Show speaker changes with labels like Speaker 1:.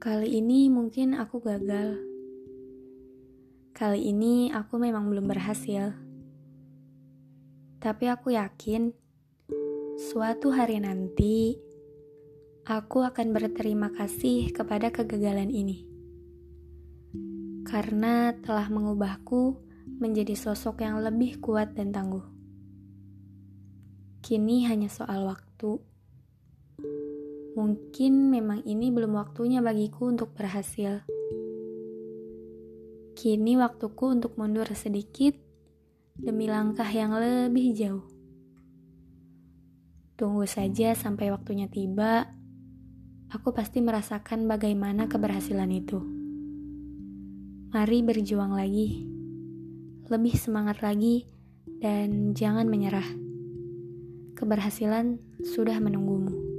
Speaker 1: Kali ini mungkin aku gagal. Kali ini aku memang belum berhasil. Tapi aku yakin suatu hari nanti aku akan berterima kasih kepada kegagalan ini. Karena telah mengubahku menjadi sosok yang lebih kuat dan tangguh. Kini hanya soal waktu. Mungkin memang ini belum waktunya bagiku untuk berhasil. Kini waktuku untuk mundur sedikit demi langkah yang lebih jauh. Tunggu saja sampai waktunya tiba, aku pasti merasakan bagaimana keberhasilan itu. Mari berjuang lagi, lebih semangat lagi, dan jangan menyerah. Keberhasilan sudah menunggumu.